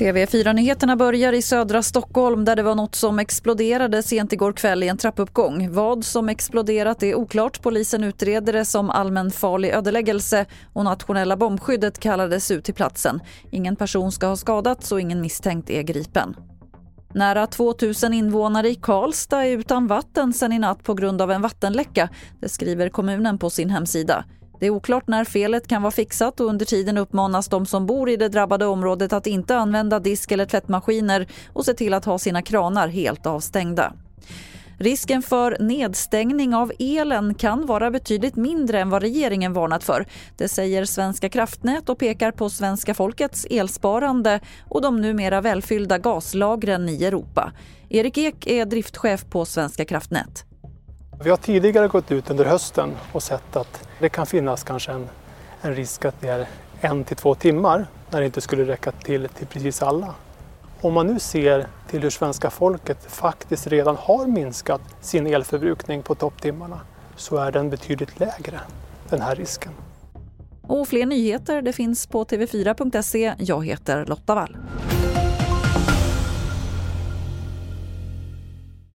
TV4-nyheterna börjar i södra Stockholm där det var något som exploderade sent igår kväll i en trappuppgång. Vad som exploderat är oklart. Polisen utreder det som allmänfarlig ödeläggelse och nationella bombskyddet kallades ut till platsen. Ingen person ska ha skadats och ingen misstänkt är gripen. Nära 2 000 invånare i Karlstad är utan vatten sen i natt på grund av en vattenläcka. Det skriver kommunen på sin hemsida. Det är oklart när felet kan vara fixat och under tiden uppmanas de som bor i det drabbade området att inte använda disk eller tvättmaskiner och se till att ha sina kranar helt avstängda. Risken för nedstängning av elen kan vara betydligt mindre än vad regeringen varnat för. Det säger Svenska kraftnät och pekar på svenska folkets elsparande och de numera välfyllda gaslagren i Europa. Erik Ek är driftchef på Svenska kraftnät. Vi har tidigare gått ut under hösten och sett att det kan finnas kanske en, en risk att det är en till två timmar när det inte skulle räcka till till precis alla. Om man nu ser till hur svenska folket faktiskt redan har minskat sin elförbrukning på topptimmarna så är den betydligt lägre, den här risken. Och fler nyheter det finns på tv4.se. Jag heter Lotta Wall.